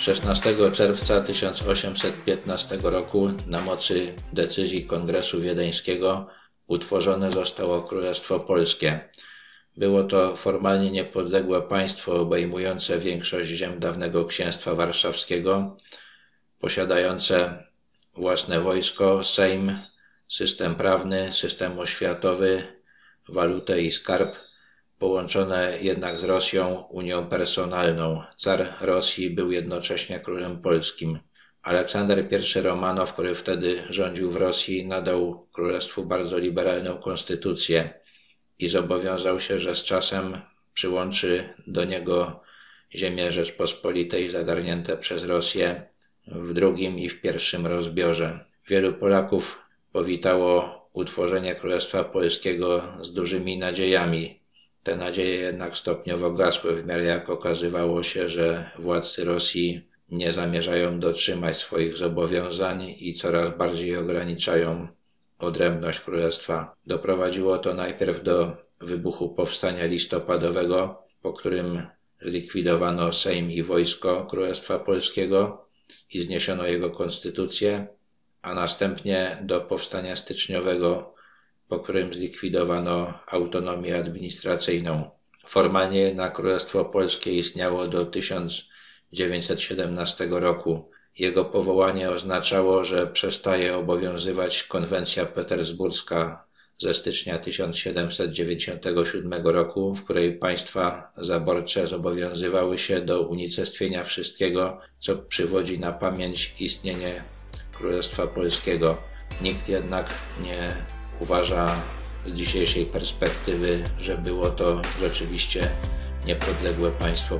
16 czerwca 1815 roku na mocy decyzji Kongresu Wiedeńskiego utworzone zostało Królestwo Polskie. Było to formalnie niepodległe państwo obejmujące większość ziem dawnego Księstwa Warszawskiego, posiadające własne wojsko, sejm, system prawny, system oświatowy, walutę i skarb, połączone jednak z Rosją unią personalną. Car Rosji był jednocześnie królem polskim. Aleksander I Romanow, który wtedy rządził w Rosji, nadał królestwu bardzo liberalną konstytucję i zobowiązał się, że z czasem przyłączy do niego ziemię Rzeczpospolitej zagarnięte przez Rosję w drugim i w pierwszym rozbiorze. Wielu Polaków powitało utworzenie Królestwa Polskiego z dużymi nadziejami. Te nadzieje jednak stopniowo gasły w miarę jak okazywało się, że władcy Rosji nie zamierzają dotrzymać swoich zobowiązań i coraz bardziej ograniczają odrębność królestwa. Doprowadziło to najpierw do wybuchu powstania listopadowego, po którym zlikwidowano Sejm i wojsko Królestwa Polskiego i zniesiono jego konstytucję, a następnie do powstania styczniowego, po którym zlikwidowano autonomię administracyjną. Formalnie jednak Królestwo Polskie istniało do 1917 roku. Jego powołanie oznaczało, że przestaje obowiązywać konwencja petersburska ze stycznia 1797 roku, w której państwa zaborcze zobowiązywały się do unicestwienia wszystkiego, co przywodzi na pamięć istnienie Królestwa Polskiego. Nikt jednak nie uważa z dzisiejszej perspektywy, że było to rzeczywiście niepodległe państwo.